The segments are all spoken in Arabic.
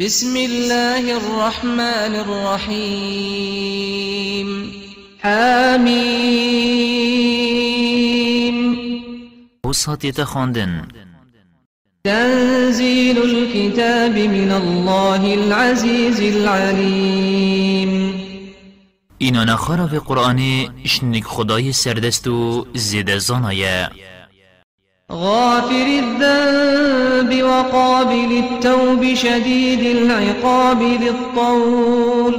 بسم الله الرحمن الرحيم. حميم. وصاتي تخوندن تنزيل الكتاب من الله العزيز العليم. اینا نخارا في قرآن اشنك خدای سردستو زيد زانايا غافر الذنب وقابل التوب شديد العقاب ذي الطول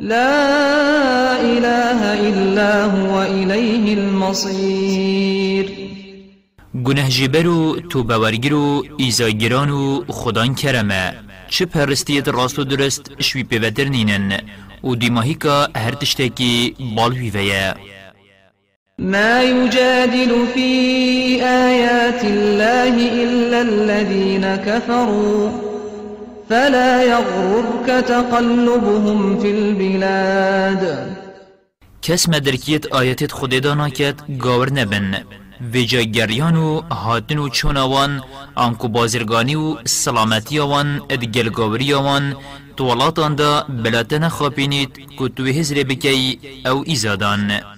لا إله إلا هو إليه المصير. گنه جبرو تو باورگرو ایزاگرانو خدان کرمه. چه پرستیت راست و درست شوی پیوتر نینن. و دیماهی که هر تشتکی بالوی ویه ما يجادل في آيات الله إلا الذين كفروا. فلا يغررك تقلبهم في البلاد. کس مدرکیت آیتت خود دانا کت گاور نبن و جاگریان و هاتن و چونوان آنکو بازرگانی و سلامتی آوان ادگل گاوری آوان طولاتان دا بلاتن خاپینید که تو هزر بکی أو ایزادان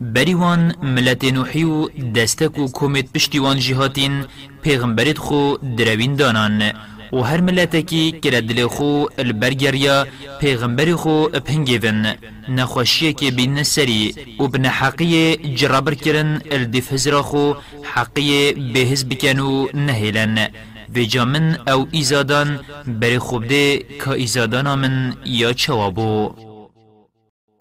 بریوان ملت نوحی و دستک و کومت پشتیوان جهاتین پیغمبرت خو دروین دانان و هر ملتکی که دل خو البرگریا پیغمبر خو پنگیون نخوشیه که بین سری و بن حقی جرابر کرن الدفهزر خو حقی بهز بکنو نهیلن و جامن أو ایزادان بری خوب ده که ایزادان من یا چوابو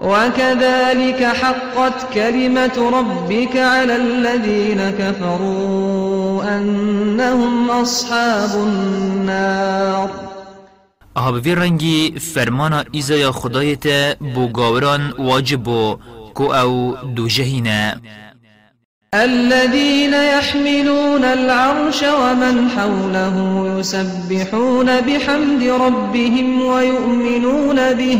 وكذلك حقت كلمة ربك على الذين كفروا أنهم أصحاب النار. آب وی رنگی فرمانا ایزای خدایت بو گاوران واجب بو کو أو دو جهینه الذين يحملون العرش ومن حوله يسبحون بحمد ربهم ويؤمنون به.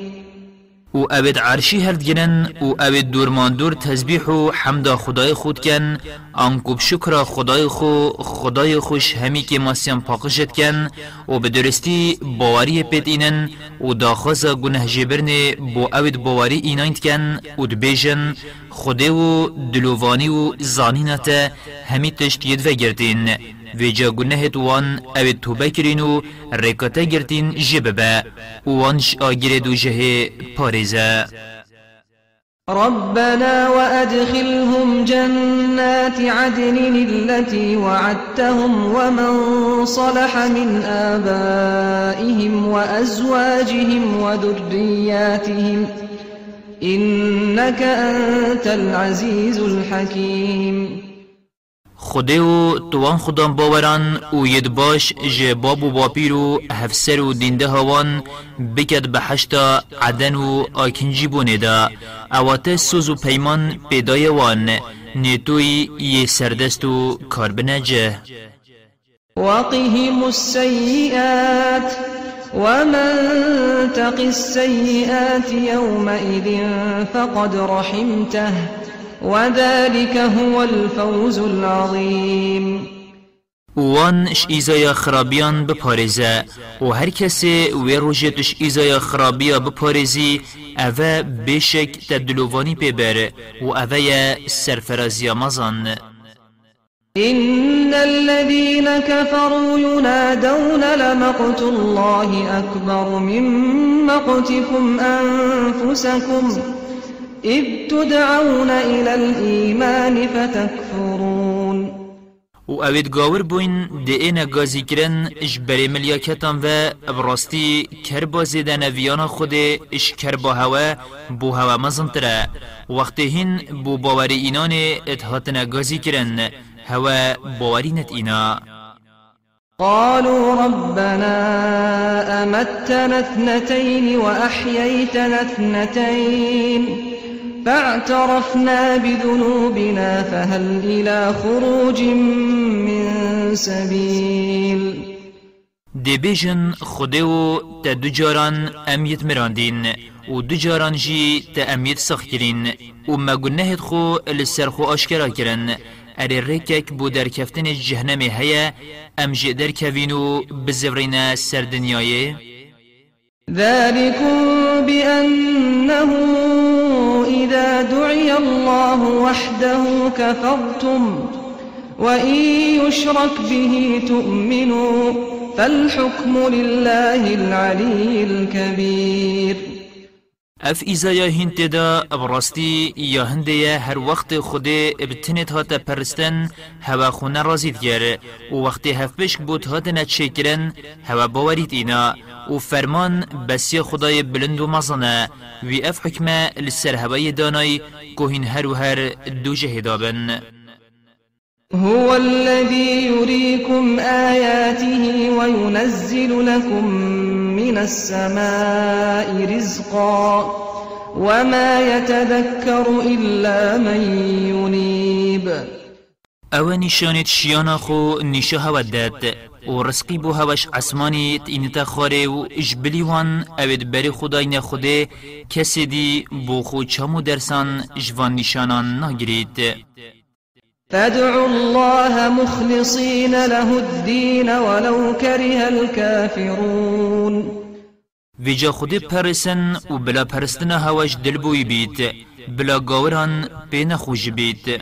و اوید عرشی هرد گرن و اوید دورمان دور تسبیح و حمد خدای خود کن آنکوب شکر خدای خو خدای خوش همی که ماسیان پاقشت کن و به درستی باوری پید اینن و داخواز گنه جبرن بو اوید باوری اینایند کن و دبیجن خوده و دلووانی و زانینت همی تشتید و گردین ویجا گناه وان أو توبه کرین و رکاته گرتین جببه وانش آگیر دو جه پارزه ربنا وأدخلهم جنات عدن التي وعدتهم ومن صلح من آبائهم وأزواجهم وذرياتهم. إنك أنت العزيز الحكيم. خوده و توان خودان باوران و ید باش جه باب و باپیر و هفسر و دینده هوان بکد به حشتا عدن و آکنجی بونه دا اوات سوز و پیمان پیدای وان. نیتوی یه سردست و کار بنجه وقهم السيئات ومن تق السيئات يومئذ فقد رحمته. وذلك هو الفوز العظيم. وان اش ایزای خرابیان بپارزه و هر کسی وی روژتش ایزای خرابیا بپارزی اوه بشک تدلووانی پیبره و اوه سرفرازی مزان إن الذين كفروا ينادون لمقت الله أكبر من مقتكم أنفسكم إذ تدعون إلى الإيمان فتكفرون. و اوید گاور بوین ده اینا گازی کرن اش بری ملیاکتان و براستی کر بازی ده نویان خود اش کر با هوا بو هوا مزن تره وقتی هین بو باوری اینان اتحاتنا گازی کرن هوا باوری نت اینا. قالوا ربنا أمتنا اثنتين وأحييتنا اثنتين. فاعترفنا بذنوبنا فهل إلى خروج من سبيل؟ دی بیجن خوده و تا دو جاران امیت مراندین و دو جاران جی تا امیت سخ کرین و مگنهت خو لسر خو آشکرا کرن. اری ریکک بو در کفتن جهنم هیا ام جی در کوینو بزورین سر دنیای. ذلكم بأنه إذا دعي الله وحده كفرتم وإن يشرك به تؤمنوا فالحكم لله العلي الكبير. اف ایزایا هنت دا براستی یا هنده هر وقت خود ابتنت هاتا پرستن هوا خونه رازید گر و وقت هفبش بود هاتا نتشه کرن هوا باورید اینا و فرمان بسی خدای بلند و مزنه وی اف حکمه لسر هوای دانای کوهین هر و هر دو جهدابن هو الذي يريكم آياته وينزل لكم من السماء رزقا وما يتذكر إلا من ينيب. أو نشانت شیانا خو نشا هودد و رزقی بو هوش عسمانی اینتا خاره و اجبلی وان اوید بری خدای نخوده کسی دی بو خو چمو درسان جوان نشانان نگرید فادعوا الله مخلصين له الدين ولو كره الكافرون. ویجا خودی پرسن و بلا پرستن هواش دلبوی بیت بلا گاوران بین خوش بیت.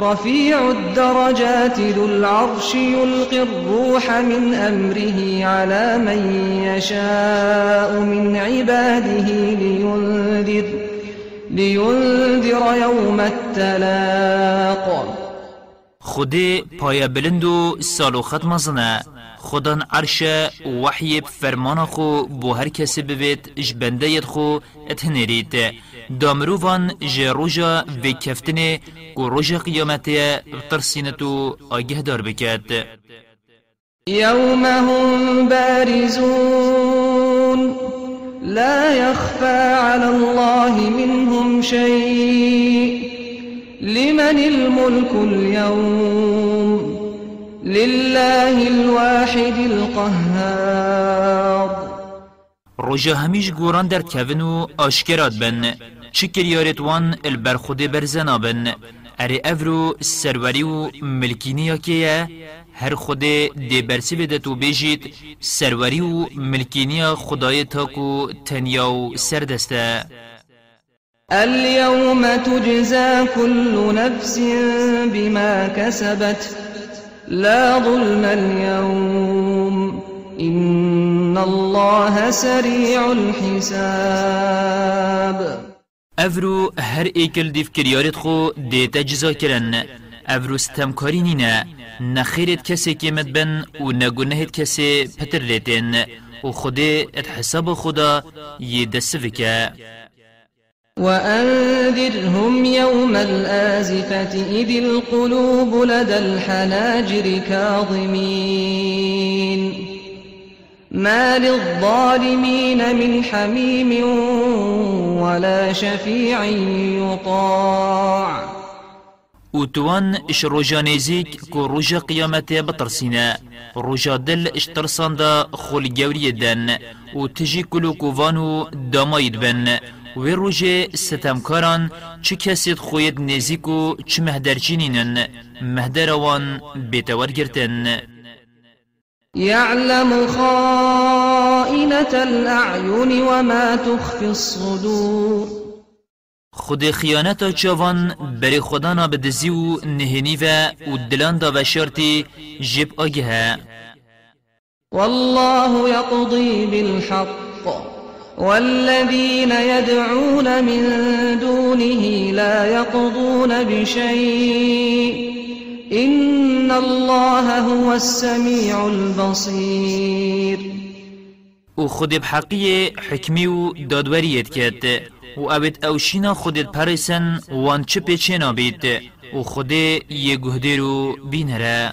رفيع الدرجات ذو العرش يلقي الروح من أمره على من يشاء من عباده لينذر لينذر يوم التلاق. خودی پای بلند و سالو ختم زنه خودان عرش وحی فرمان خو بو هر کسی ببید جبنده ید خو اتنرید دامروان جه روژا و کفتنه و روژا قیامته ترسینتو آگه دار بکد. يوم هم بارزون لا يخفى على الله منهم شيء لمن الملك اليوم؟ لله الواحد القهار. روژا همیش گوران در کون و آشکرات بن. چی کریارت وان البرخود برزنا بن. اره افرو سروری و ملکینی که هر خود دی برسی بده تو بیجید سروری و ملکینی خدای تاکو تنیا و سردسته اليوم تجزى كل نفس بما كسبت. لا ظلم اليوم. إن الله سريع الحساب. أفرو هر ایکل دیف کریارت خو دیتا جزا کرن أفرو ستمکاری نینه نخیرت کسی که مدبن و نگونهت کسی پتر لیتن و خودی ات حساب خدا یه وأنذرهم يوم الآزفة إذ القلوب لدى الحناجر كاظمين. ما للظالمين من حميم ولا شفيع يطاع. و توان اش روژا نزیک که روژا قیامت بطرسینه روژا دل إش ترسانده خول گوری دن. و تجی کلو کووانو داماید بن و روژه ستمکاران چه کسید خوید نزیک و چه مهدرچینینن مهدروان بیتور گرتن. يعلم خائنة الأعين وما تخفي الصدور. خود خیانت چوان بری خدانا بدزی و نهنی و دلان دا و شرطی جب آگه. والله يقضي بالحق. والذين يدعون من دونه لا يقضون بشيء. إن الله هو السميع البصير. و خود بحقی حکمی و دادوریت کرد و اوید اوشینا خودت پرسن وان چه پیچه بید و خود یه گهده رو بینره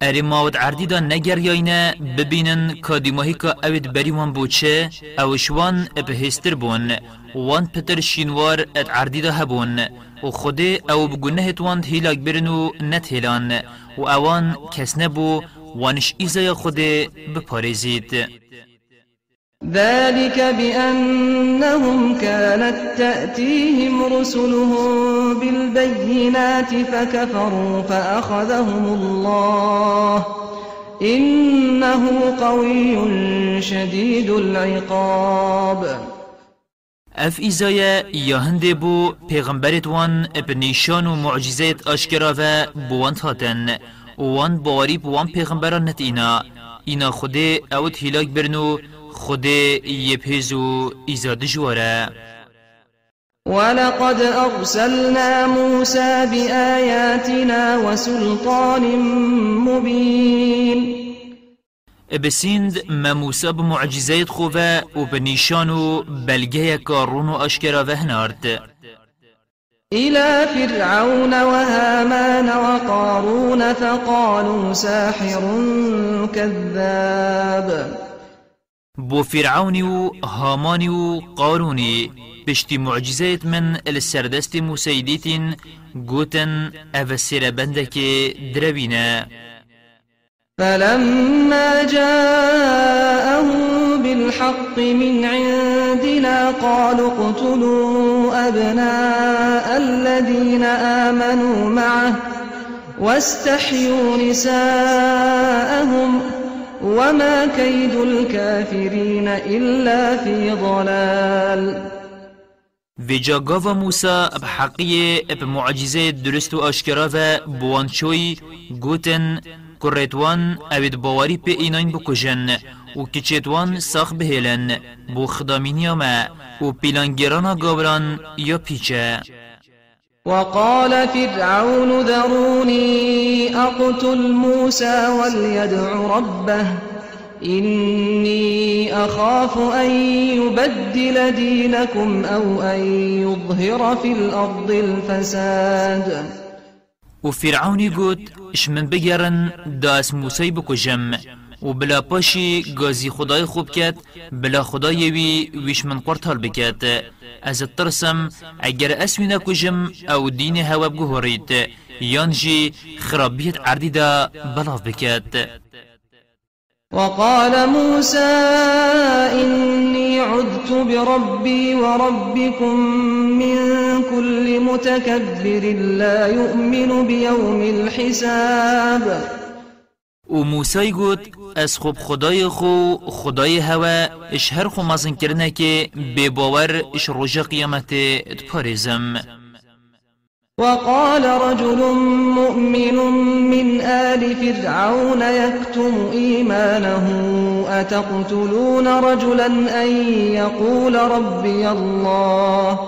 اری ماود عردی دا نگر یاینه ببینن کادیماهی که اوید بریوان بوچه اوشوان هستر بون وان پتر شینوار ات عردی دا هبون و خود او بگونه توان هیلاک برن و نت هیلان و اوان کس نبو وانش ایزای خود بپارزید ذلك بأنهم كانت تأتيهم رسلهم بالبينات فكفروا فأخذهم الله. إنه قوي شديد العقاب. اف ایزایا یا هنده بو پیغمبرت وان بنیشان و معجزات آشکرا و بوان هاتن. وان باری بوان پیغمبران نت اینا. اینا خوده اوت هیلاک برنو خود يبهزو إزاد جوارا ولقد أرسلنا موسى بآياتنا وسلطان مبين. بسند ما موسى بمعجزات خوفا وبنيشانو بلغيه كارون أشكرا وهنارد إلى فرعون وهامان وقارون فقالوا ساحر كذاب. بو فرعوني و هاماني و قاروني بشتي معجزات من السردست مسيديتين قوتن أفسر بندك دروينا فلما جاءهم بالحق من عندنا قالوا اقتلوا أبناء الذين آمنوا معه واستحيوا نساءهم وما كيد الكافرين إلا في ضلال. ویجا گاوا موسا بحقیه بمعجزه درست بوانچوی گوتن کرتوان اوید باوری پی ایناین بکجن و کچتوان ساخ بهلن بو خدامینی ما و پیلانگرانا گابران یا پیچه وقال فرعون ذروني أقتل موسى وليدع ربه إني أخاف أن يبدل دينكم أو أن يظهر في الأرض الفساد. وفرعون قد إش من بگرن داس موسى بكجم و بلا پاشی گازی خدای خوب کد بلا خدای وی ویش من قرطال بکد از ترسم اگر اسوی نکجم أو دین هوا بگهورید یانجی خرابیت عردی دا بلاف بکد وقال موسى إني عذت بربي وربكم من كل متكبر لا يؤمن بيوم الحساب. و موسی گوت از خوب خدای خو خدای هوا اش هر خو مزن کرنه که بی باور اش روژ قیامت پارزم وقال رجل مؤمن من آل فرعون يكتم إيمانه أتقتلون رجلا أن يقول ربي الله؟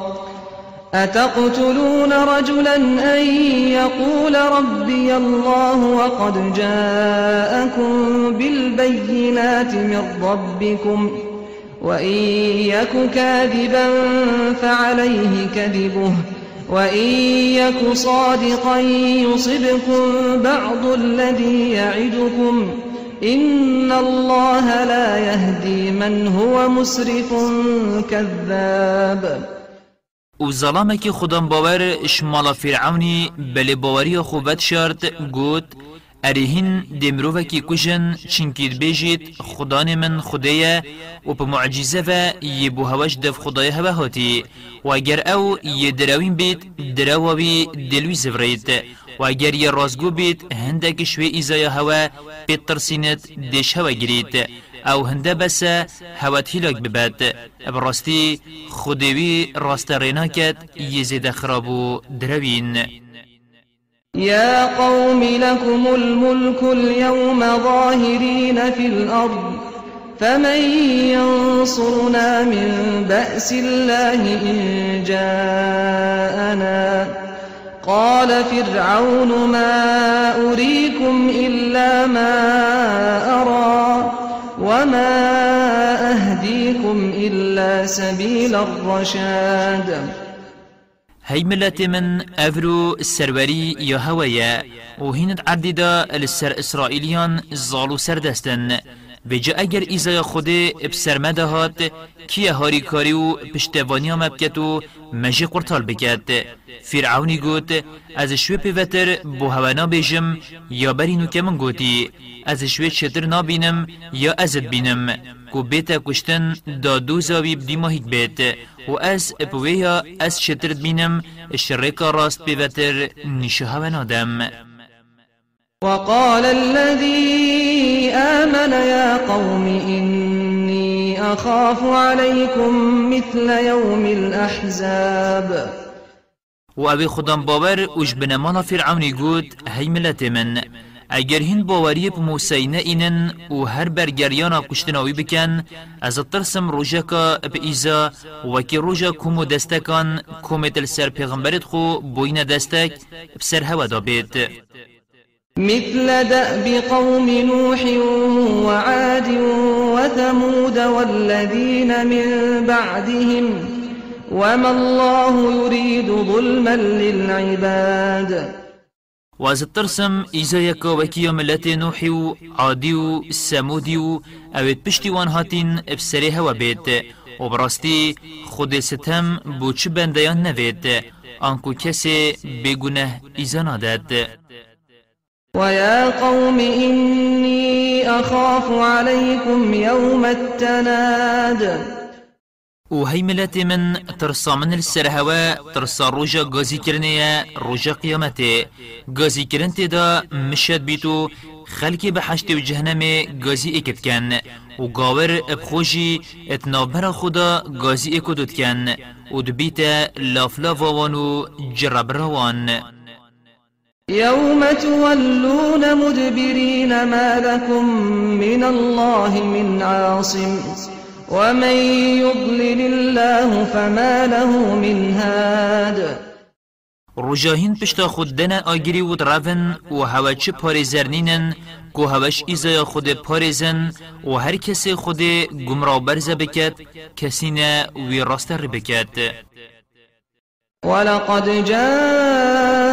أتقتلون رجلا أن يقول ربي الله وقد جاءكم بالبينات من ربكم وإن يك كاذبا فعليه كذبه وإن يك صادقا يصبكم بعض الذي يعدكم إن الله لا يهدي من هو مسرف كذاب و که خودم باور اشمالا فرعونی بلی باوری خوبت شارد گوت ارهین دمروه که کشن چنکید بیجید خدان من خدایه و په معجزه و یه بو هواش دف خدای هوا هاتی. و اگر أو یه دراوین بید دراوی دلوی زفرید. و اگر یه رازگو بید هندک شوی ایزای هوا پیت ترسینت دیش هوا گرید. أو هنده بس هوت هیلاک ببد براستی خودوی راست رینا کد یزید خرابو دروین يا قوم لكم الملك اليوم ظاهرين في الأرض. فمن ينصرنا من بأس الله إن جاءنا؟ قال فرعون ما أريكم إلا ما أرى. وما أهديكم إلا سبيل الرشاد. هی ملت من افرو سروری یا هوایه و هینت عردی دا لسر اسرائیلیان زالو سردستن بجا اگر ایزای خود بسرمده هات کیه هاری کاری و پشتوانی هم بکت و مجی قرطال بکت فرعونی گوت از شوی پیوتر بو هوانا بیجم یا برینو که من گوتی. از شوی چتر نابینم یا ازت بینم. کو بیتا کشتن دا دو زاوی بدی ماهیک بیت. و از اپویها از چترت بینم شرکا راست پیوتر نیشه هوانا دم وقال الذي آمن يا قوم إني أخاف عليكم مثل يوم الأحزاب. و اوی خودم باور اوش بنمانا فرعونی گود هی ملت من. اگر هین باوری په موسی نه اینن أو هر برگریانا کشتناوی بکن از ترسم روژکا په ایزا و کی روژا کومو دستکان کومت سر پیغمبرت خو بوین دستک بسر هوا دا بید مثل دأب قوم نوح وعاد وثمود والذين من بعدهم وما الله يريد ظلما للعباد. واز ترسم ایزا یکا وکی ملت نوحی و عادی و سمودی و اوید پشتی وان هاتین ابسری هوا بید و براستی خود ستم بو چه بندیان نوید آنکو کسی بگونه ایزا نادد ويا قوم إني أخاف عليكم يوم التناد. و هی ملت من ترسا من السرهوا ترسا روژا گازی کرنه روژا قیامته گازی کرن دا بیتو خلکی به حشت و جهنم گازی اکت کن و گاور ابخوشی اتنابر خدا گازی اکدود کن و و جرب روان. يوم تولون مدبرين ما لكم من الله من عاصم. ومن يضلل الله فما له من هاد رجاهین پشتا خود دن آگیری و درافن و هوا چه پارزرنینن کو هواش ایزای خود پارزن و هر کسی خود گمراه برزه بکد کسی نه وی راستر بکد ولقد جاءكم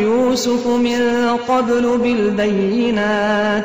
يوسف من قبل بالبينات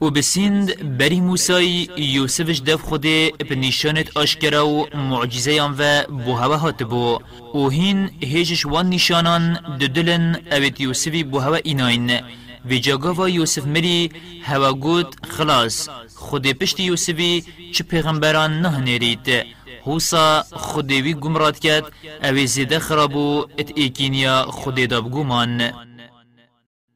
و بسیند بری موسای یوسفش دف خود بنیشانت آشکرا و معجزه و بو هوا هات بو. و هین هیجش وان نشانان ددلن اوید یوسفی بو هوا ایناین. و جاگا و یوسف مری هوا گود خلاص. خود پشت یوسفی چه پیغمبران نه نرید. حوصا خودوی گمراد کرد اوی زیده خرابو ات ایکینیا خود داب گومان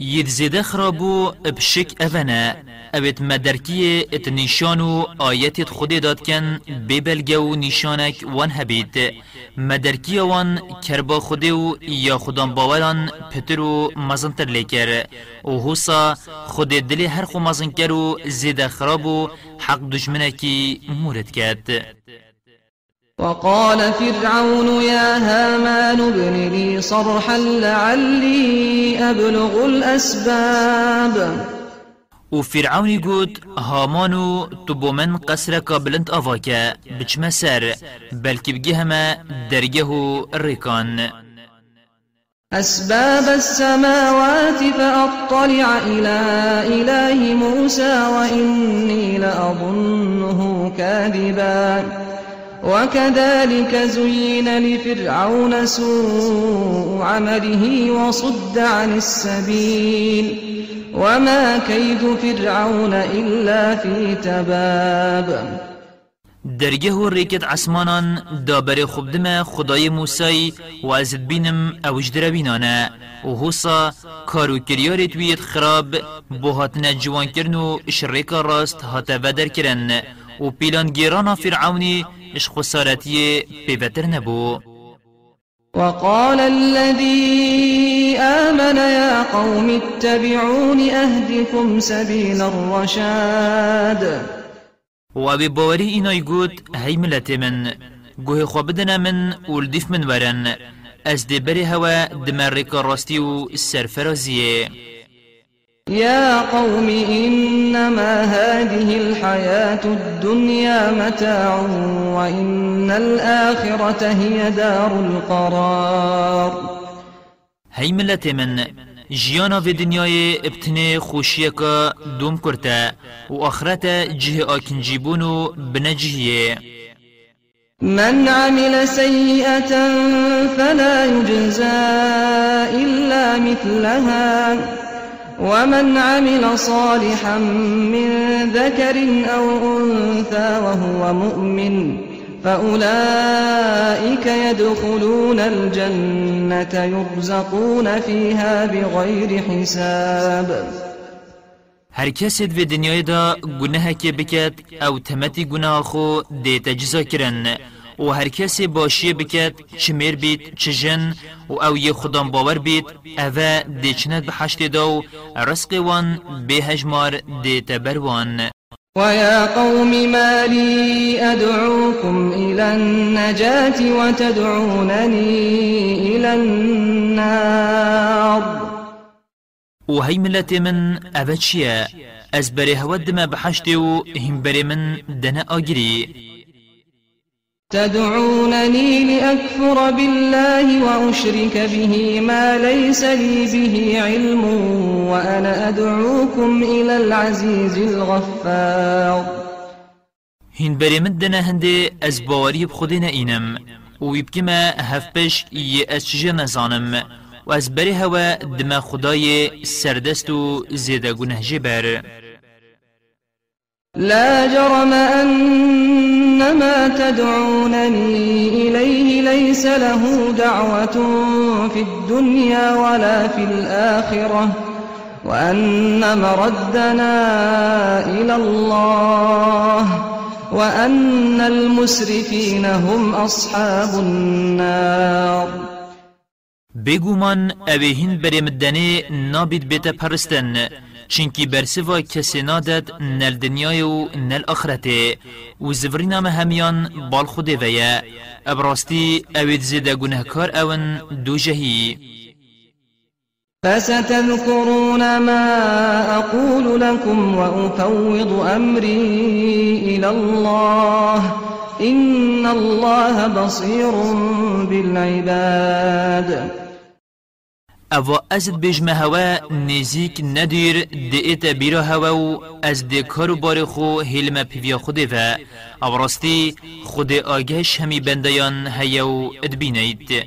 يدزيد خرابو بشك أفنا اوید مدرکی ات نشان و آیت خود داد کن ببلگه و نشانک وان هبید مدرکی وان کربا خود و یا خودان باوران پتر و مزنتر لیکر و حوصا خود دل هر خو مزن کر و زیده خراب و حق دشمنکی مورد کرد وقال فرعون يا هامان ابن لي صرحا لعلي أبلغ الأسباب. و فرعونی گوت هامانو تو بو من قصر بلند آواکه بچمه سر همه درگه و ریکان. أسباب السماوات فأطلع إلى إله موسى وإني لأظنه كاذبا. وكذلك زين لفرعون سوء عمله وصد عن السبيل. وما كيد فرعون إلا في تباب. درگه و ریکت عسمانان دابر خوب دم خدای موسی و ازد بینم اوش بینانه و حوصا کارو خراب بو هاتن جوان کرن و اشریکا راست هاتا ودر کرن و پیلان گیرانا فرعونی اش خسارتی پیوتر نبو وقال الذي آمن يا قوم اتبعون أهدكم سبيل الرشاد. و به باوری اینای گود هی ملت من گوه خواه بدنا من ولدف من ورن از دبری هوا دمرک راستی و سرفرازیه. يا قوم إنما هذه الحياة الدنيا متاع وإن الآخرة هي دار القرار. هی ملت من جیانا و دنیای ابتنه خوشیه که دوم کرده و آخرت جه آکنجیبون و بنجهیه من عمل سيئة فلا يجزى إلا مثلها. ومن عمل صالحا من ذكر أو أنثى وهو مؤمن فأولئك يدخلون الجنة يرزقون فيها بغير حساب. هر کسی و دنیای دا گناه که بکد أو تمتی گناه خو دیتا جزا کرن. و هر کسی باشی بکد چمیر بید چجن و أو یه خودم باور بید اوه دیچنت به حشت دو رزق وان به هجمار دیتا بروان ويا قوم ما لي أدعوكم إلى النجاة وتدعونني إلى النار. وهي ملت من أبتشيا أزبري هود ما بحشتي وهم بري من دنا أجري تدعونني لأكفر بالله وأشرك به ما ليس لي به علم وأنا أدعوكم إلى العزيز الغفار. هين بري مدنا هندي از باوري بخودنا اينم ويبكما هفبش يأسجي نزانم و از بری هوا دم خدای سردست و زیده گنه جبر لا جرم أن ما تدعونني إليه ليس له دعوة في الدنيا ولا في الآخرة وأن مردنا إلى الله وأن المسرفين هم أصحاب النار. بگومان اوهین برمدنه نابید بیت پرستن. چنکی برسوا کسی نادد نل دنیای و نل آخرته و زفرین ما همیان بال خوده ویا ابراستی اوید زیده گنهکار اون دو جهی فستذكرون ما أقول لكم وأفوض أمري إلى الله. إن الله بصير بالعباد. او ازد بجمه هوا نزیک ندیر دیت بیرا هوا و از دی کارو بار خو هلم پیویا خوده و. او راستی خود آگهش همی بندیان هیو ادبینید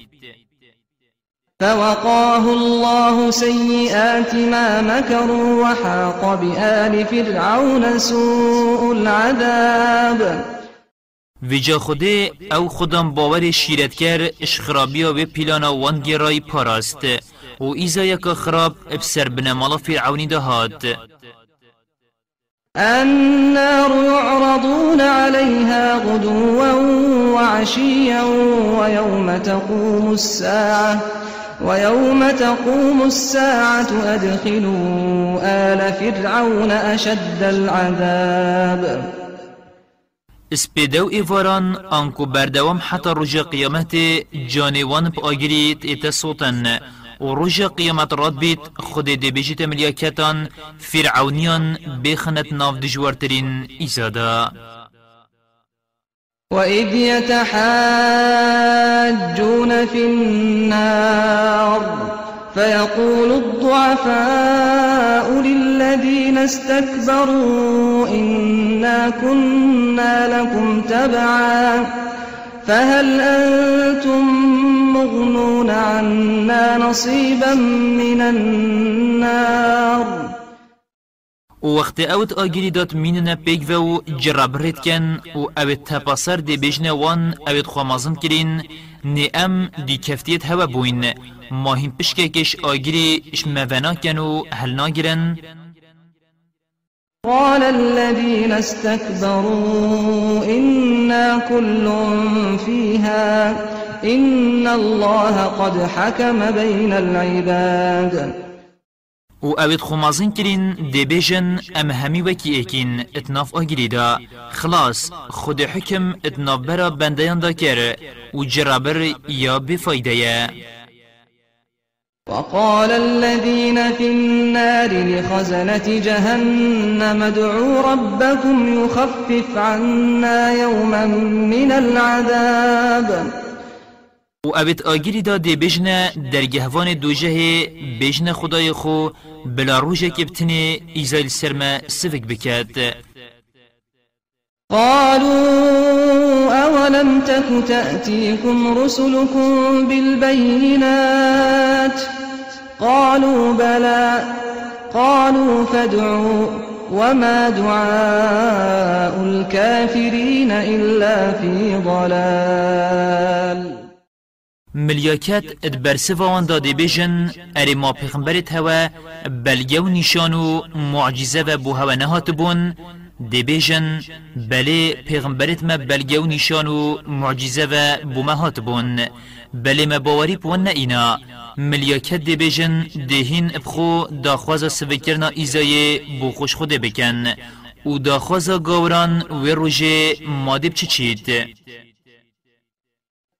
فوقاه الله سيئات ما مكروا وحاق بآل فرعون سوء العذاب. ویجا خوده او خودم باور شیرت کر اشخرابیا و پیلانا وانگرای پاراست. و ایزا یک خراب ابسر بنمالا فرعونی دهاد النار يعرضون عليها غدوا وعشيا ويوم تقوم الساعة ويوم تقوم الساعة أدخلوا آل فرعون أشد العذاب. اسپیدو ایواران آنکو بردوام حتی رجا قیامت جانوان پا آگریت ایتا صوتن و رجا قیامت راد بیت خود دی بیجیت ملیاکتان فرعونیان بخنت ناف دجوارترین ایزادا وإذ يتحاجون في النار فيقول الضعفاء للذين استكبروا إنا كنا لكم تبعا فهل أنتم مغنون عنا نصيبا من النار؟ وقت اوت آگیری داد مینن پیگ و جرابرت کن و اوت تپاسر دی بجنه وان اوت خوامازم کرین نی ام دی کفتیت هوا بوین. ماهین پشکه کش آگیری اش مونا کن و هل ناگرن قال الذين استكبروا إنا كل فيها إن الله قد حكم بين العباد. و اوید خمازین کرین دی بیجن ام همی وکی ایکین اتناف آگیری دا خلاص خود حکم اتناف برا بندیان دا کر و جرابر یا بفایده وقال الذين في النار لخزنة جهنم ادعوا ربكم يخفف عنا يوما من العذاب. و اوید آگیری دا دی بجنه در گهوان دوجه بجنه خدای خو بلا روژه که بتنه ایزایل سرما سفک بکد قالوا أولم تك تأتيكم رسلكم بالبينات؟ قالوا بلى. قالوا فادعوا. وما دعاء الكافرين إلا في ضلال. ملیاکت وان داده بیجن اری ما پیغمبرت هوا بلگه و نشان و معجزه و بو هوا نهات بون دی بیجن بله پیغمبرت ما بلگه و نشان و معجزه و بو مهات بون. بله ما باوری بون اینا. ملیاکت دی بیجن دهین ابخو داخواز سوکرنا ایزای بو خوش خوده بکن. و داخواز گاوران و روژه مادب چی چید؟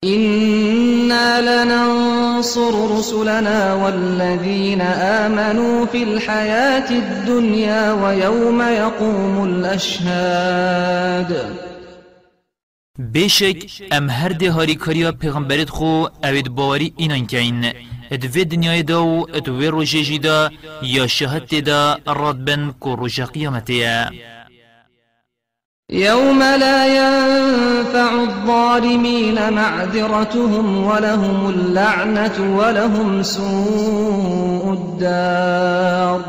إنا لننصر رسلنا والذين آمنوا في الحياة الدنيا ويوم يقوم الأشهاد. بشك أم هر ده هاری کاریا پیغمبرت خو اوید باوری اینان که این ادوی دنیای دو ادوی روژه جیدا یا شهد دا راد بن کو روژه قیامتیه يوم لا ينفع الظالمين معذرتهم ولهم اللعنة ولهم سوء الدار.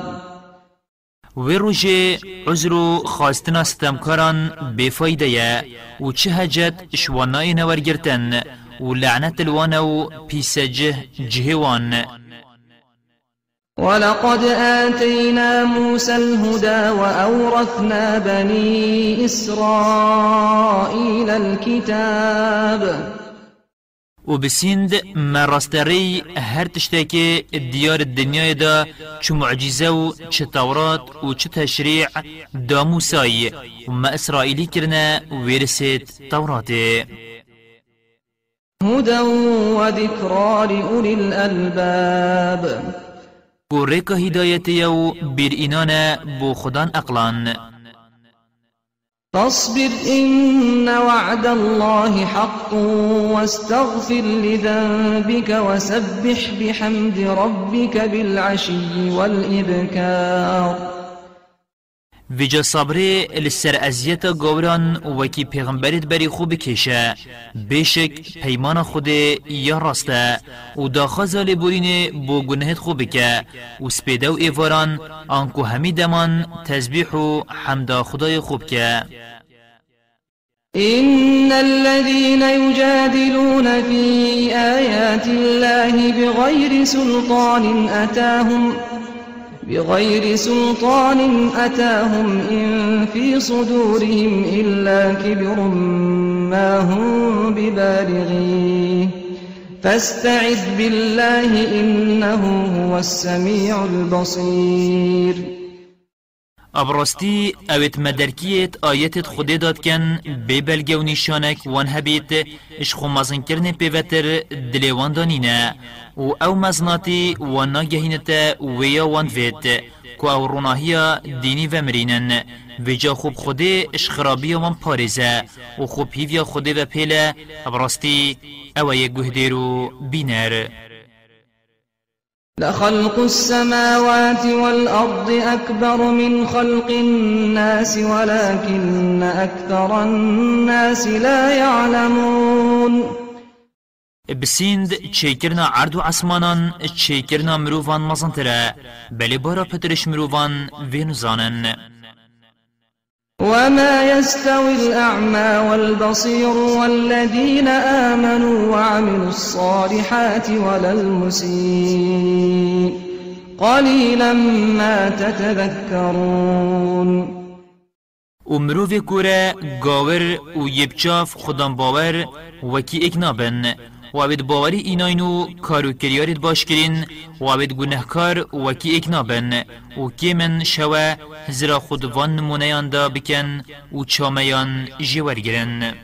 وروجه عذرو خواستنا ستمكاران بفايدة و چه هجت شواناي نورگرتن و لعنت الوانو پیسجه جهوان. ولقد آتينا موسى الهدى وأورثنا بني إسرائيل الكتاب. و بسیند مرستری هر تشتاکی دیار الدنیا دا چو معجزة و چه تورات و چه تشریع دا موسای و ما اسرائیلی کرنا ویرسید توراته. هدى وذكرى لأولي الألباب. بو ریکا هدایت یو بیر اینان بو خدان اقلان فاصبر إن وعد الله حق واستغفر لذنبك وسبح بحمد ربك بالعشي والإبكار. ویجا صبری لسر ازیت گوران وکی پیغمبرت بری خوب کشه بشک پیمان خود یا راسته و داخوزا لبورین بو گنهت خوب که و سپیده و ایواران آنکو همی دمان تزبیح و حمدا خدای خوب که إن الذين يجادلون في آيات الله بغير سلطان أتاهم بغير سلطان أتاهم إن في صدورهم إلا كبر ما هم ببالغيه. فاستعذ بالله إنه هو السميع البصير. ابراستی اوت مدرکیت آیت خود داد کن بی بلگه و نشانک وان هبیت اش خو مزن کرن پیوتر دلیوان دانینه و أو مزناتی وان ناگهینت ویا وان وید کو أو روناهیا دینی و مرینن ویجا خوب خوده اش خرابی وان پارزه و خوب هیویا خوده و پیله ابراستی أو یک گهدیرو بینر لخلق السماوات والأرض أكبر من خلق الناس ولكن أكثر الناس لا يعلمون. بسیند چیکرنا عرض و عسمانان چیکرنا مروفان مزنتره بلی بارا پترش مروفان وینزانن وما يستوي الأعمى والبصير والذين آمنوا وعملوا الصالحات ولا المسيء. قليلا ما تتذكرون. و في کوره گاور و یبچاف خودم باور وکی اکنابن. و عبد باوری ایناینو کارو کریارید باش کرین و عبد گنهکار وکی اکنابن و کی من شوه زرا خودوان نمونیان دا بکن و چامیان جیور گرن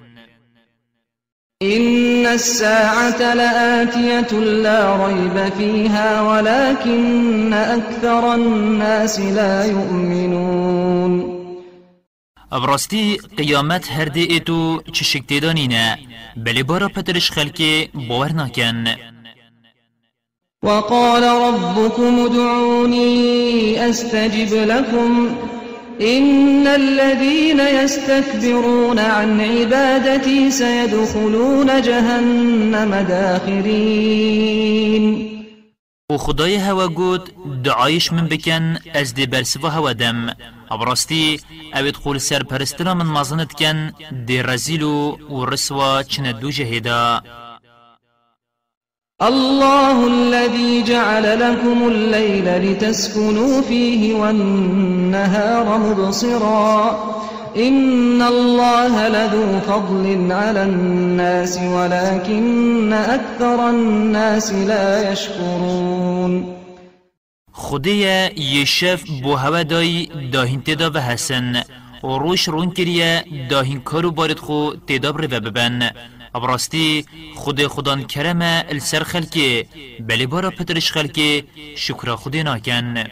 إن الساعة لآتية لا ريب فيها ولكن أكثر الناس لا يؤمنون ابراستی قیامت هر دی ایتو چشک تیدانینه بلی بارا پترش خلکی باور ناکن. وقال ربكم ادعوني أستجب لكم. إن الذين يستكبرون عن عبادتي سيدخلون جهنم داخرين. و خدای هوا گود دعایش من بکن از دی برسوا هوا دم. ابراستی اوید خول سر پرستنا من مازنت کن دی رزیلو و رسوا چن دو جهدا الله الذي جعل لكم الليل لتسكنوا فيه والنهار مبصرا إن الله لذو فضل على الناس ولكن أكثر الناس لا يشكرون خدای یشف بو هوا دای داهین تدا و حسن و روش رون کریه داهین کارو بارد خو تدا بره ببن. ابراستی خود خدان کرمه السر خلکی بلی بارا پترش خلکی شکر خودی ناکن.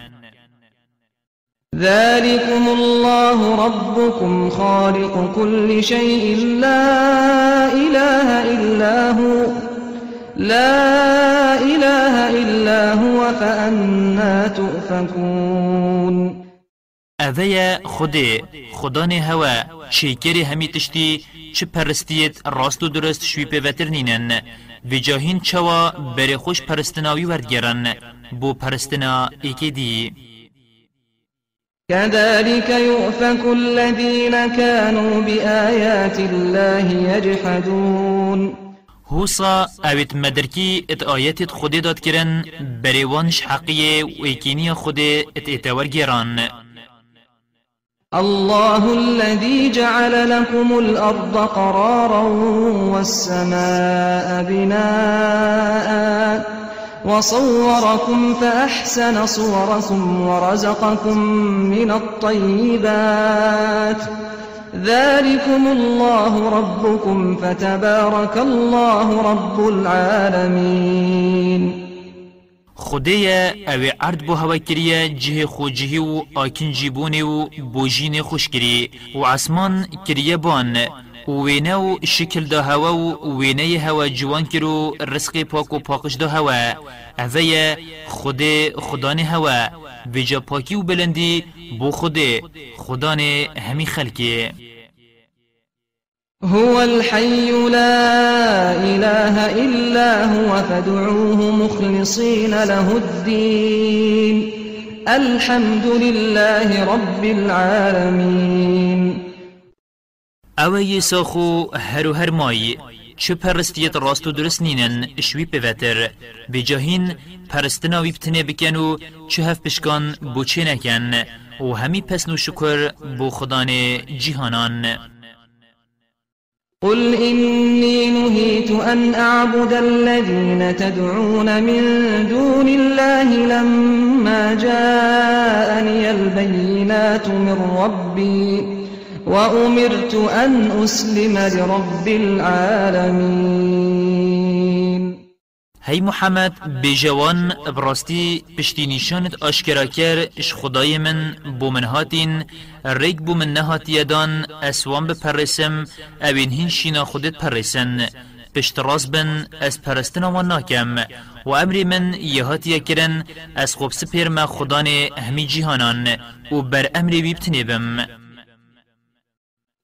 ذلكم الله ربكم خالق كل شيء لا إله إلا هو. لا إله إلا هو فأنا تؤفكون. اوه خودی خدان هوا چیکری همی تشتی چه پرستیت راست و درست شوی پیوتر نینن. و جاهین چوا بری خوش پرستناوی وردگرن بو پرستنا ایکی دی. كذلك يؤفك الذين كانوا بآيات الله يجحدون. هوسا اوید مدرکی ات آیت خودی داد کرن بریوانش حقیه و ایکینی خودی ات اتور گیران. الله الذي جعل لكم الأرض قرارا والسماء بناءً وصوركم فأحسن صوركم ورزقكم من الطيبات ذلكم الله ربكم فتبارك الله رب العالمين. خدایا أو عرض بو هوا کریه جه خو جهی و آکن جیبونه و بوجین خوش کری و عسمان کریه بان وینه شکل دا هوا و وینه هوا جوان کرو رزق پاک و پاکش دا هوا اوه خود خدان هوا ویجا پاکی و بلندی بو خود خدان همی خلکی هو الحي لا إله إلا هو فادعوه مخلصين له الدين الحمد لله رب العالمين أو یسا خو هر و هر مای چه پرستیت راست و درست نینن شوی پیوتر بجاهین پرستناوی بتنه بکن و چه هف پشکان بو چه نکن. و همی پسنو شکر بو خدان جیهانان. قل إني نهيت أن أعبد الذين تدعون من دون الله لما جاءني البينات من ربي. وأمرت أن أسلم لرب العالمين. هی محمد بجوان براستی پشتی نشانت آشکرا کر اش خدای من بو من هاتین ریک بو من نهاتی دان اسوان بپرسم اوین هین شینا خودت پرسن پشت راز بن از پرستن و ناکم و امری من یهاتی کرن از خوب سپیر ما خدان همی جهانان و بر امری بیبتنی بم.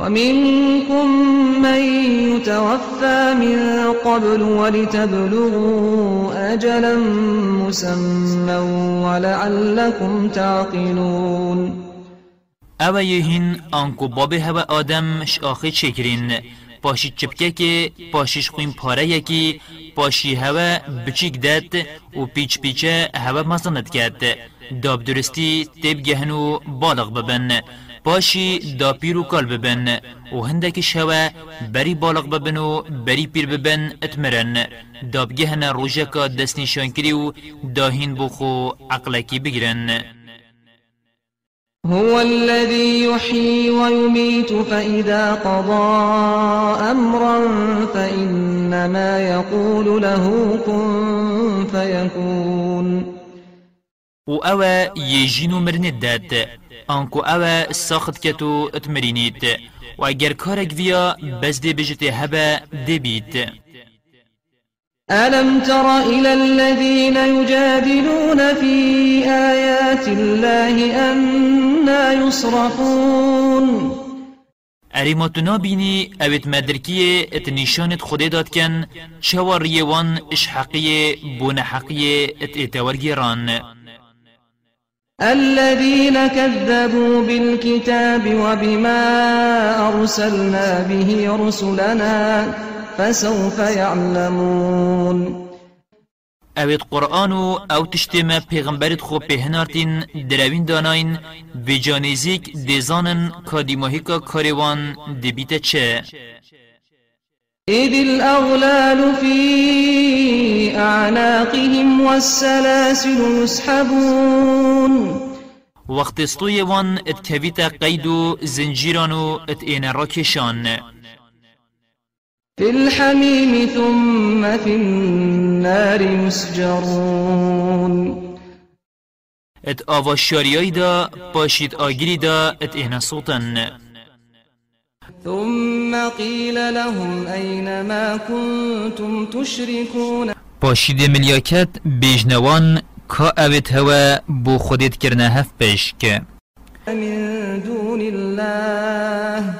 ومنكم من يتوفى من قبل ولتبلغوا أجلا مسمى ولعلكم تعقلون. أو یهین آنکو باب هوا آدم شاخه چکرین پاشی چپکه که پاشیش خویم پاره یکی پاشی هوا بچیک داد و پیچ پیچه هوا مزند کرد. داب درستی تیب گهنو بالغ ببن. پاشی دا پیر و کال ببن و هندک شوا بری بالغ ببن و بری پیر ببن اتمرن. دابگهن روژکا دست نشان کری و داهین بخو عقلکی بگیرن. هو الذي يحيي ويميت فإذا قضى أمرا فإنما يقول له كن فيكون و أو يجينو مرند داد. آنکو أو ساخت کتو اتمرینید و اگر کارک ویا بس دی بجته هبه دی بید ألم تر إلى الذين يجادلون في آيات الله أنا يصرفون؟ اریماتو نابینی اوید مدرکیه ات نشانت خوده داد کن چوار یوان اش حقیه بون حقیه ات اتوارگیران الذين كذبوا بالكتاب وبما أرسلنا به رسلنا فسوف يعلمون. اوید قرآن و أو تشتما پیغمبرت خوب پهنارتین دروین داناین بجانیزیک دیزانن کادیماهیکا کاریوان دبیت چه؟ إذ الأغلال في أعناقهم والسلاسل يسحبون. وقت استوی وان ات کویتا قید و زنجیران و ات این را کشان في الحميم ثم في النار يسجرون. ات آواشاریای دا پاشید آگیری دا ات این صوتن ثم قيل لهم أين ما كنتم تشركون؟ پاشید ملیاکت بیجنوان کا اوید هوا بو خودت کرنه هف پیشک من دون الله.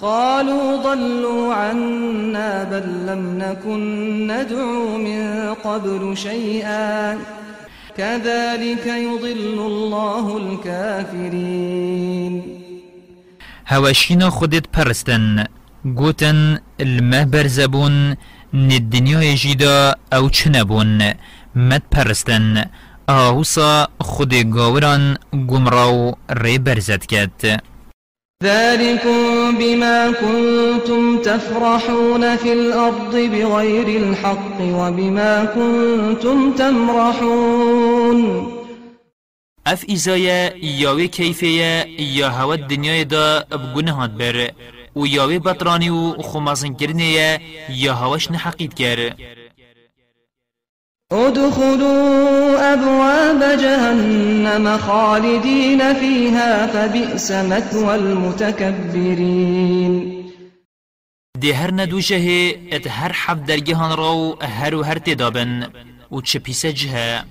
قالوا ضلوا عنا بل لم نكن ندعو من قبل شيئا. كذلك يضل الله الكافرين. هواشینا خودت پرستن گوتن المه برزبون ندنیای جیدا أو چنبون مد پرستن آهوسا خود گاوران گمراو ری برزد کد ذلكم بما كنتم تفرحون في الأرض بغير الحق وبما كنتم تمرحون. اف ایزای یاوی کیفیه یا هوا دنیای دا بگنهات بر. و یاوی بطرانی و خمازن کرنه یا هواش نحقید کر ادخلوا أبواب جهنم خالدين فيها فبئس مثوى المتكبرين ده هر ندوشه ات هر حب درگهان راو هر و هر تدابن و چه پیسه جه.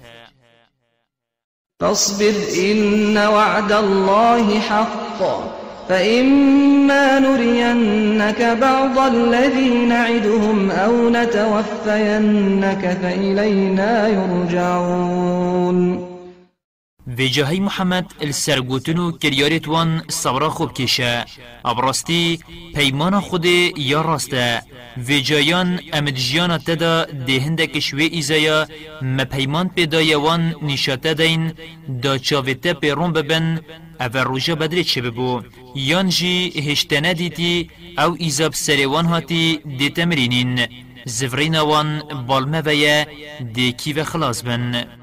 فاصبر إن وعد الله حق. فإما نرينك بعض الذي نعدهم أو نتوفينك فإلينا يرجعون. في جاهي محمد السرگوتنو كريارت وان صبرا خوب كشه ابراستی پیمان خود یا راسته. في جایان امد جیانا تدا دهنده کشوی ایزایا. ما پیمان پیدا یوان نشاته دین. دا چاوته پیرون ببن. أو روژا بدری چه ببو. یان جی هشتنه أو ایزاب سریوان هاتی دیتا مرینین. زفرین وان بالمه ویا و خلاص بن.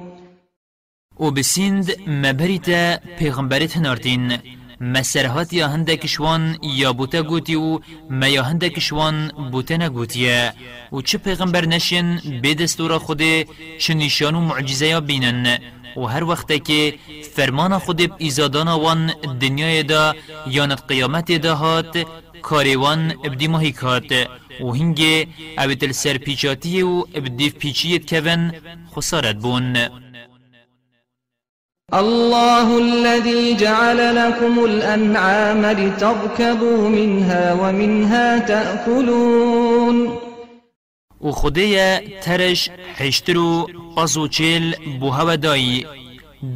و بسیند مبریتا پیغمبرت هنارتین مسرهات یا هندک شوان یا بوتا گوتی و ما یا هندک شوان بوتا نگوتیه و چه پیغمبر نشین به دستور خود چه نشان و معجزه یا بینن. و هر وقت که فرمان خود ایزادان وان دنیای دا یا نت قیامت دا هات کاریوان ابدی ماهی کات. و هنگه اویتل سرپیچاتی و ابدیف پیچیت کون خسارت بون الله الذي جعل لكم الأنعام لتركبوا منها ومنها تأكلون. و خدای ترش حشترو قصو چیل بو هوا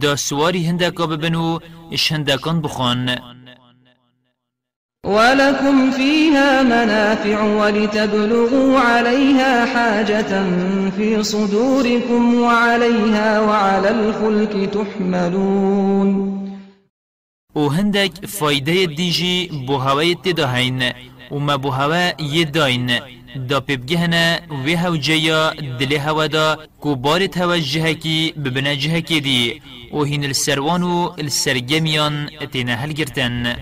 دا سواری هندکا ببنو اش هندکان بخوان ولكم فيها منافع ولتبلغوا عليها حاجة في صدوركم وعليها وعلى الفلك تحملون. و هندك فايدة ديجي بو هواي تدهين وما بو هوا يدين دا ببجهنا وها جيا دل هوا دا كبارت هوا جهكي ببنا جهكي دي وهين السروان السرجميان اتنا هلگرتن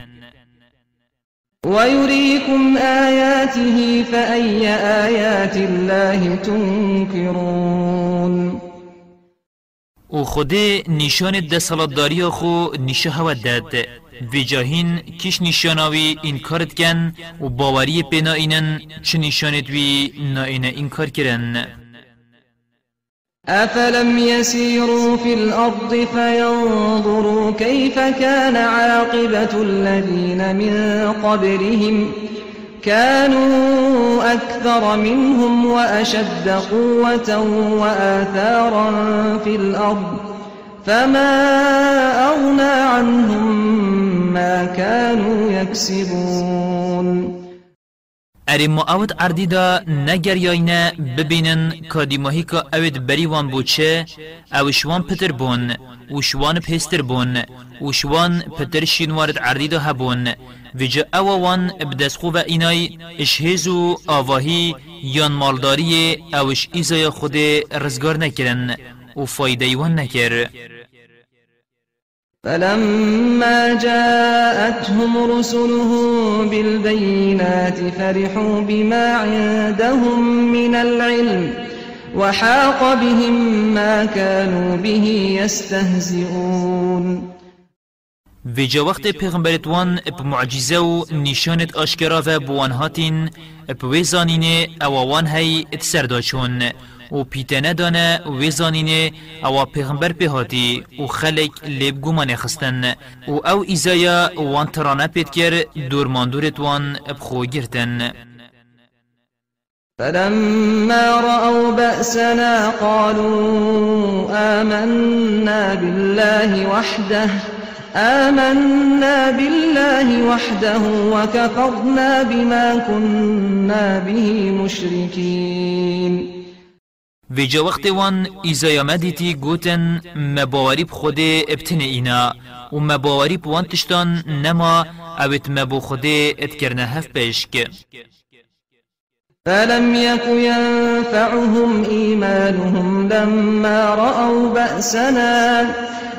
ويريكم آياته فأي آيات الله تنكرون و خود نشان دستالتداری خو نشه هوا داد. و جاهین کش نشاناوی انکارت کن و باوری پینا اینن چه نشانت وی نائنه انکار کرن. أفلم يسيروا في الأرض فينظروا كيف كان عاقبة الذين من قبلهم كانوا أكثر منهم وأشد قوة وآثارا في الأرض فما أغنى عنهم ما كانوا يكسبون اری ما اوت عردی دا نگر یاینه ببینن کادیماهی که اوت بری وان بوچه اوشوان پتر بون وشوان پیستر بون وشوان پتر شینوارد عردی دا هبون وجا اووان بدسخو و اینای اشهزو آواهی یان مالداری اوش ایزای خود رزگار نکرن و فایده وان نکر فلما جاءتهم رسلهم بالبينات فرحوا بما عندهم من العلم وحاق بهم ما كانوا به يستهزئون. في جا وقت پیغمبرت وان بمعجزه و نشانت آشکرا و بوان هاتین بویزانین اووان هی اتسرداشون و پیتنه دانه و زانینه أو پیغمبر به هاتی و خلق لیب گمان خستن. و أو ایزایا وان ترانه پید کر دورماندورت وان بخو گرتن. فلما رأوا بأسنا قالوا آمنا بالله وحده آمنا بالله وحده وكفرنا بما كنا به مشركين. و جا وقت وان ایزای مدیتی گوتن مباوری خود ابتن اینا. و مباوری وان تشتان نما اوت مبو خود اتکرنه هف پیشک فلم يك ينفعهم إيمانهم لما رأوا بأسنا.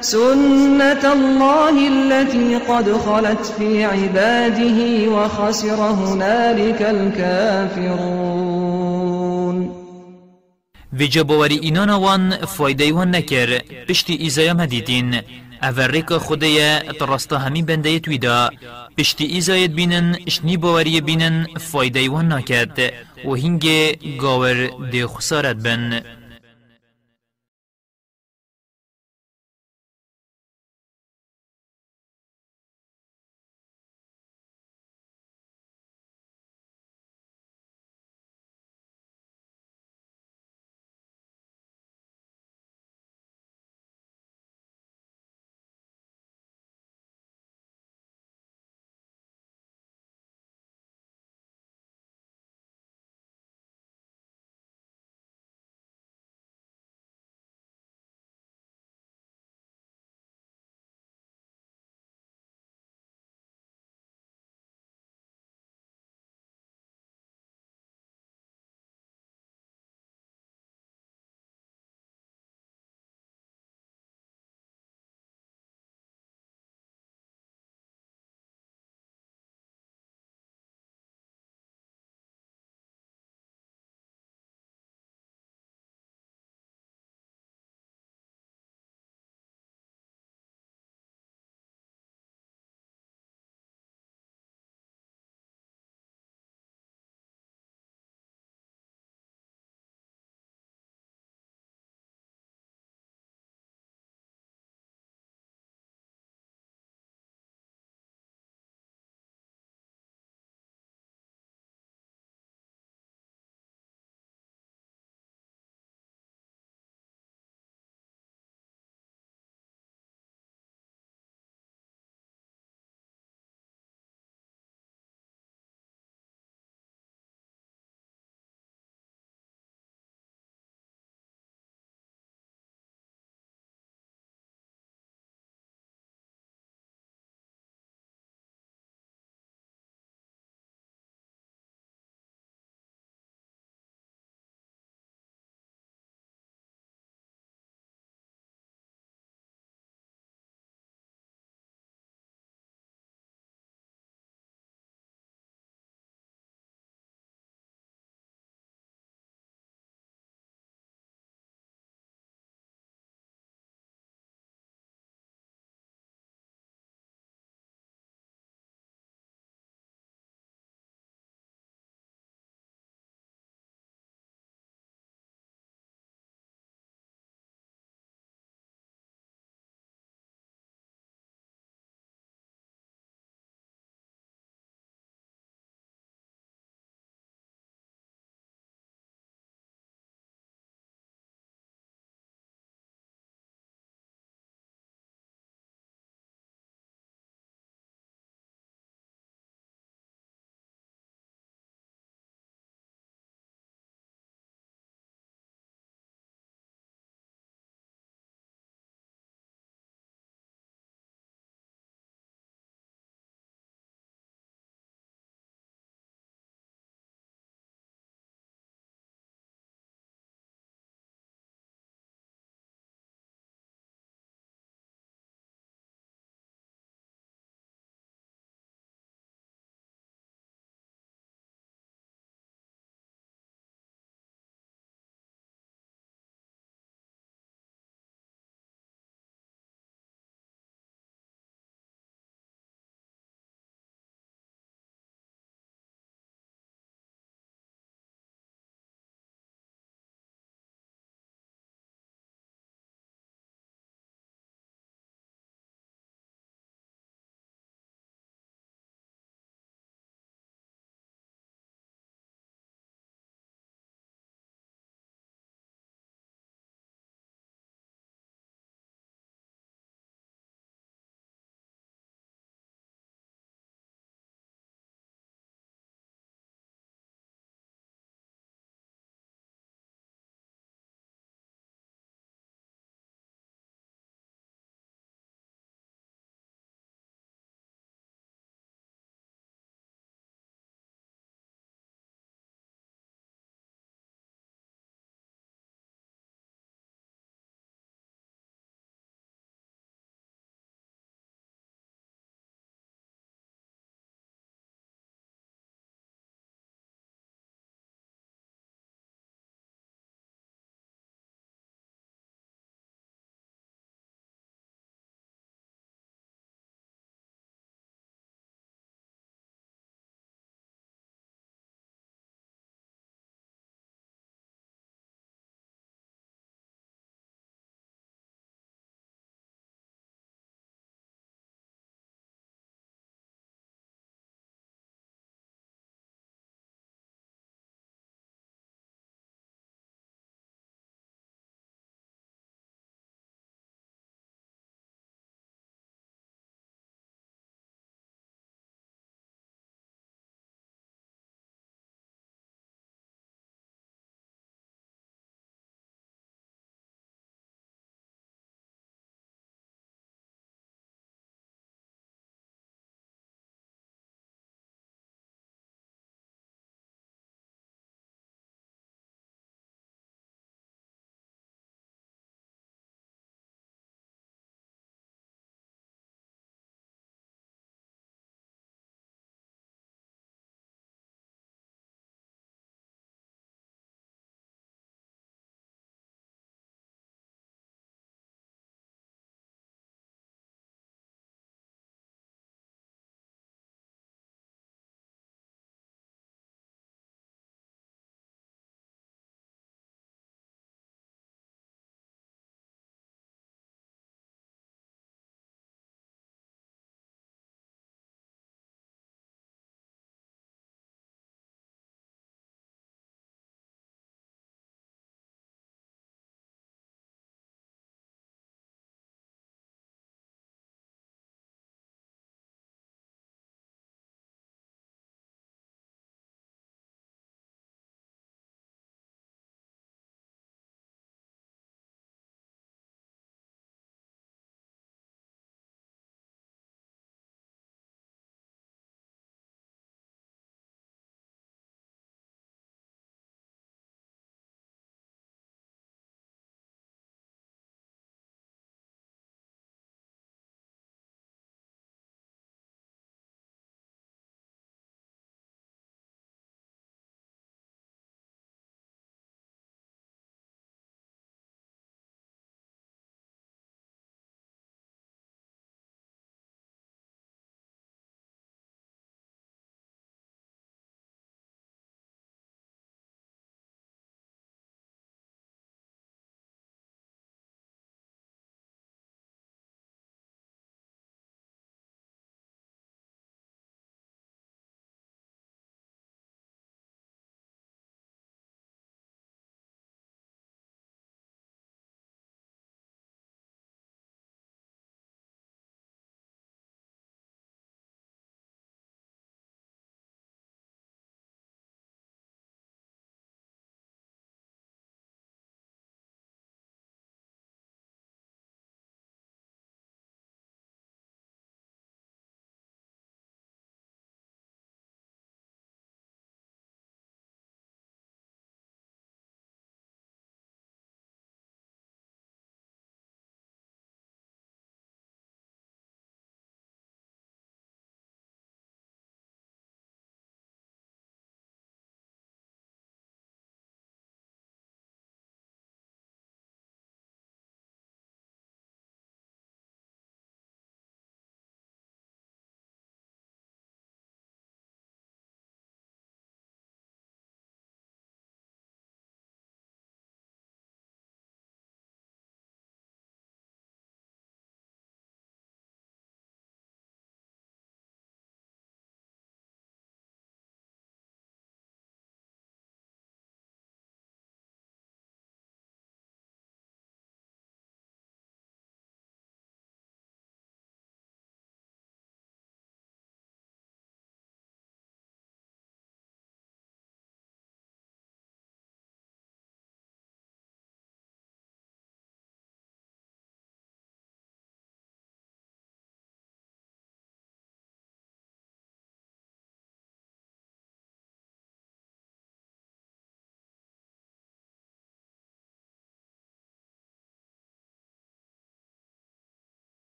سنة الله التي قد خلت في عباده وخسر هنالك الكافرون. و جبواری اینان وان فایده وان نکر پشتی ایزایا مدیدین اورک خدای ترستا همی بنده تویدا پشتی ایزایت بینن اشنی باوری بینن فایده وان نکد و هنگ گاور دی خسارت بن